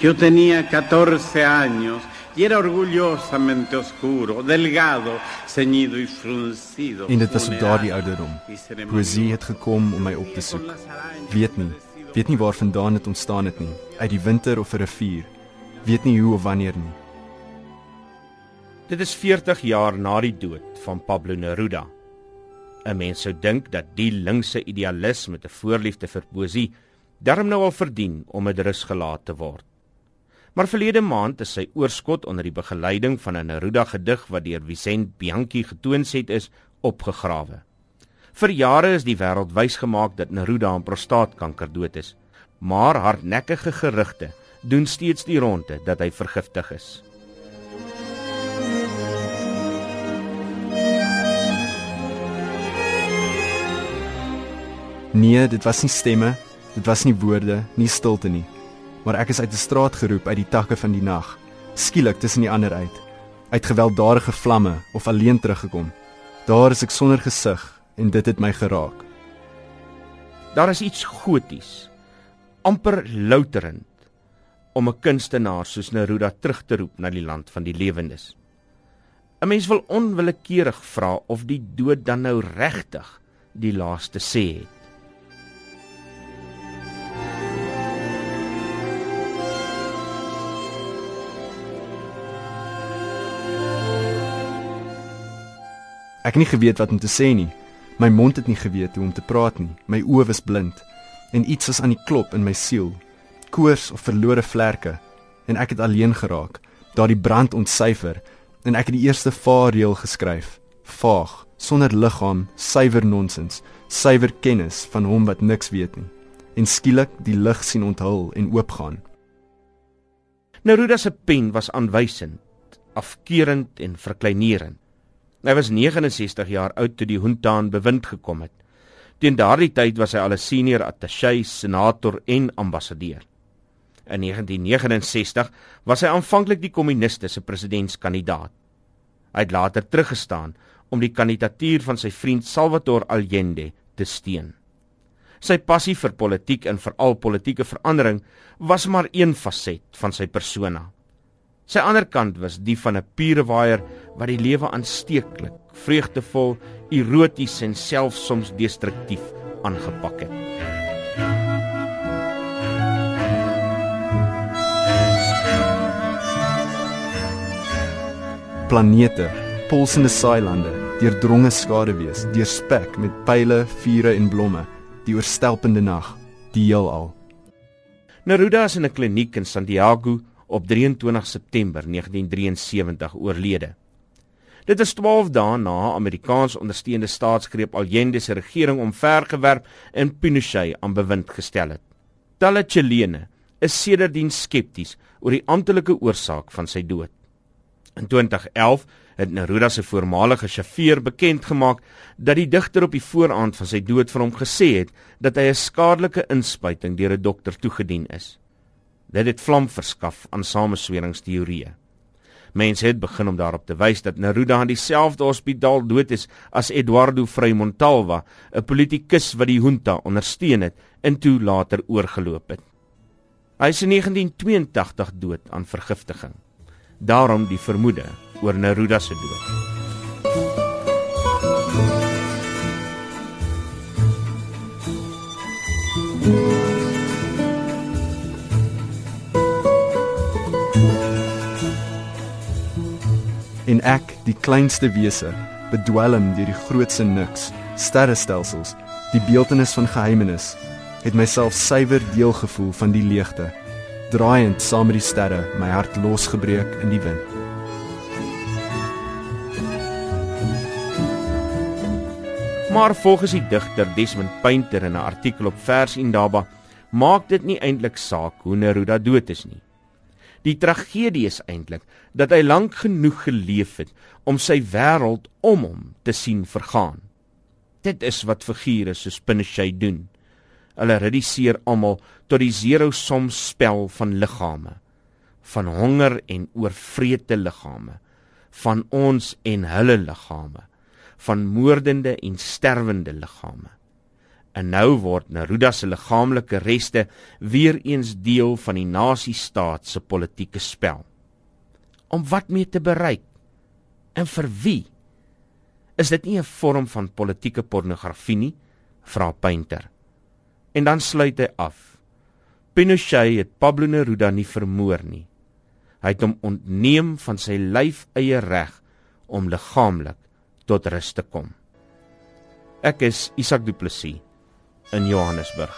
Yo tenía 14 años y era orgullosamente oscuro, delgado, ceñido y fruncido. En dit was op daardie ouderdom. Poesie het gekom om my op te soek. Weet nie, weet nie waar vandaan dit ontstaan het nie, uit die winter of 'n rivier. Weet nie hoe of wanneer nie. Dit is 40 jaar na die dood van Pablo Neruda. 'n Mens sou dink dat die linkse idealis met 'n voorliefde vir poesie darm nou al verdien om 'n rus gelaat te word. Maar verlede maand is sy oorskot onder die begeleiding van 'n Neruda gedig wat deur Vicent Bianchi getoonset is, opgegrawe. Vir jare is die wêreld wysgemaak dat Neruda aan prostaatkanker dood is, maar hardnekkige gerugte doen steeds die ronde dat hy vergiftig is. Nee, dit was nie stemme, dit was nie woorde, nie stilte nie maar ek is uit 'n straat geroep uit die takke van die nag, skielik tussen die ander uit, uit gewelddadige vlamme of alleen teruggekom. Daar is ek sonder gesig en dit het my geraak. Daar is iets goties, amper louterend om 'n kunstenaar soos Neruda terug te roep na die land van die lewendes. 'n Mens wil onwillekeurig vra of die dood dan nou regtig die laaste sê het. Ek het nie geweet wat om te sê nie. My mond het nie geweet hoe om te praat nie. My oë was blind en iets was aan die klop in my siel. Koors of verlore vlerke en ek het alleen geraak. Daardie brand ontsyfer en ek het die eerste vaarreël geskryf. Vaag, sonder liggaam, suiwer nonsens, suiwer kennis van hom wat niks weet nie. En skielik die lig sien onthul en oopgaan. Neruda se pen was aanwysend, afkeurend en verkleinerend. Hy was 69 jaar oud toe die junta aan bewind gekom het. Teen daardie tyd was hy al 'n senior attaché, senator en ambassadeur. In 1969 was hy aanvanklik die kommuniste se presidentskandidaat. Hy het later teruggestaan om die kandidatuur van sy vriend Salvador Allende te steun. Sy passie vir politiek en veral politieke verandering was maar een faset van sy persona. Sy ander kant was die van 'n pure waier wat die lewe aansteeklik, vreugdevol, eroties en selfs soms destruktief aangepak het. Planete, pulsende seilande, deurdronge skaduwees, deurspek met pile, vure en blomme, die oorstelpende nag, die heelal. Neruda is in 'n kliniek in Santiago op 23 September 1973 oorlede. Dit is 12 dae na Amerikaans ondersteunde staatsgreep Allende se regering omvergewerp en Pinochet aan bewind gestel het. Talle Chilene is sedertdien skepties oor die amptelike oorsaak van sy dood. In 2011 het Neruda se voormalige sjofeur bekend gemaak dat die digter op die vooraand van sy dood vir hom gesê het dat hy 'n skadelike inspuiting deur 'n dokter toegedien is. Dit het vlam verskaf aan samesweringsteorieë. Mense het begin om daarop te wys dat Neruda aan dieselfde hospitaal dood is as Eduardo Frei Montalva, 'n politikus wat die junta ondersteun het en toe later oorgeloop het. Hy is in 1982 dood aan vergiftiging. Daarom die vermoede oor Neruda se dood. En ek, die kleinste wese, bedwelm deur die grootse niks, sterrestelsels, die beeltenis van geheimenis, het myself suiwer deel gevoel van die leegte, draaiend saam met die sterre, my hart losgebreek in die wind. Maar volgens die digter Desmond Painter in 'n artikel op Vers Indaba, maak dit nie eintlik saak hoe Neruda dood is nie. Die tragedie is eintlik dat hy lank genoeg geleef het om sy wêreld om hom te sien vergaan. Dit is wat figure soos Pinochet doen. Hulle reduseer almal tot die zero-som spel van liggame, van honger en oorvrete liggame, van ons en hulle liggame, van moordende en sterwende liggame. En nou word Neruda se liggaamlike reste weer eens deel van die nasiestaat se politieke spel. Om wat mee te bereik? En vir wie? Is dit nie 'n vorm van politieke pornografie nie? vra Painter. En dan sluit hy af. Pinochet het Pablo Neruda nie vermoor nie. Hy het hom ontneem van sy lyf eie reg om liggaamlik tot rus te kom. Ek is Isak Du Plessis in Johannesburg.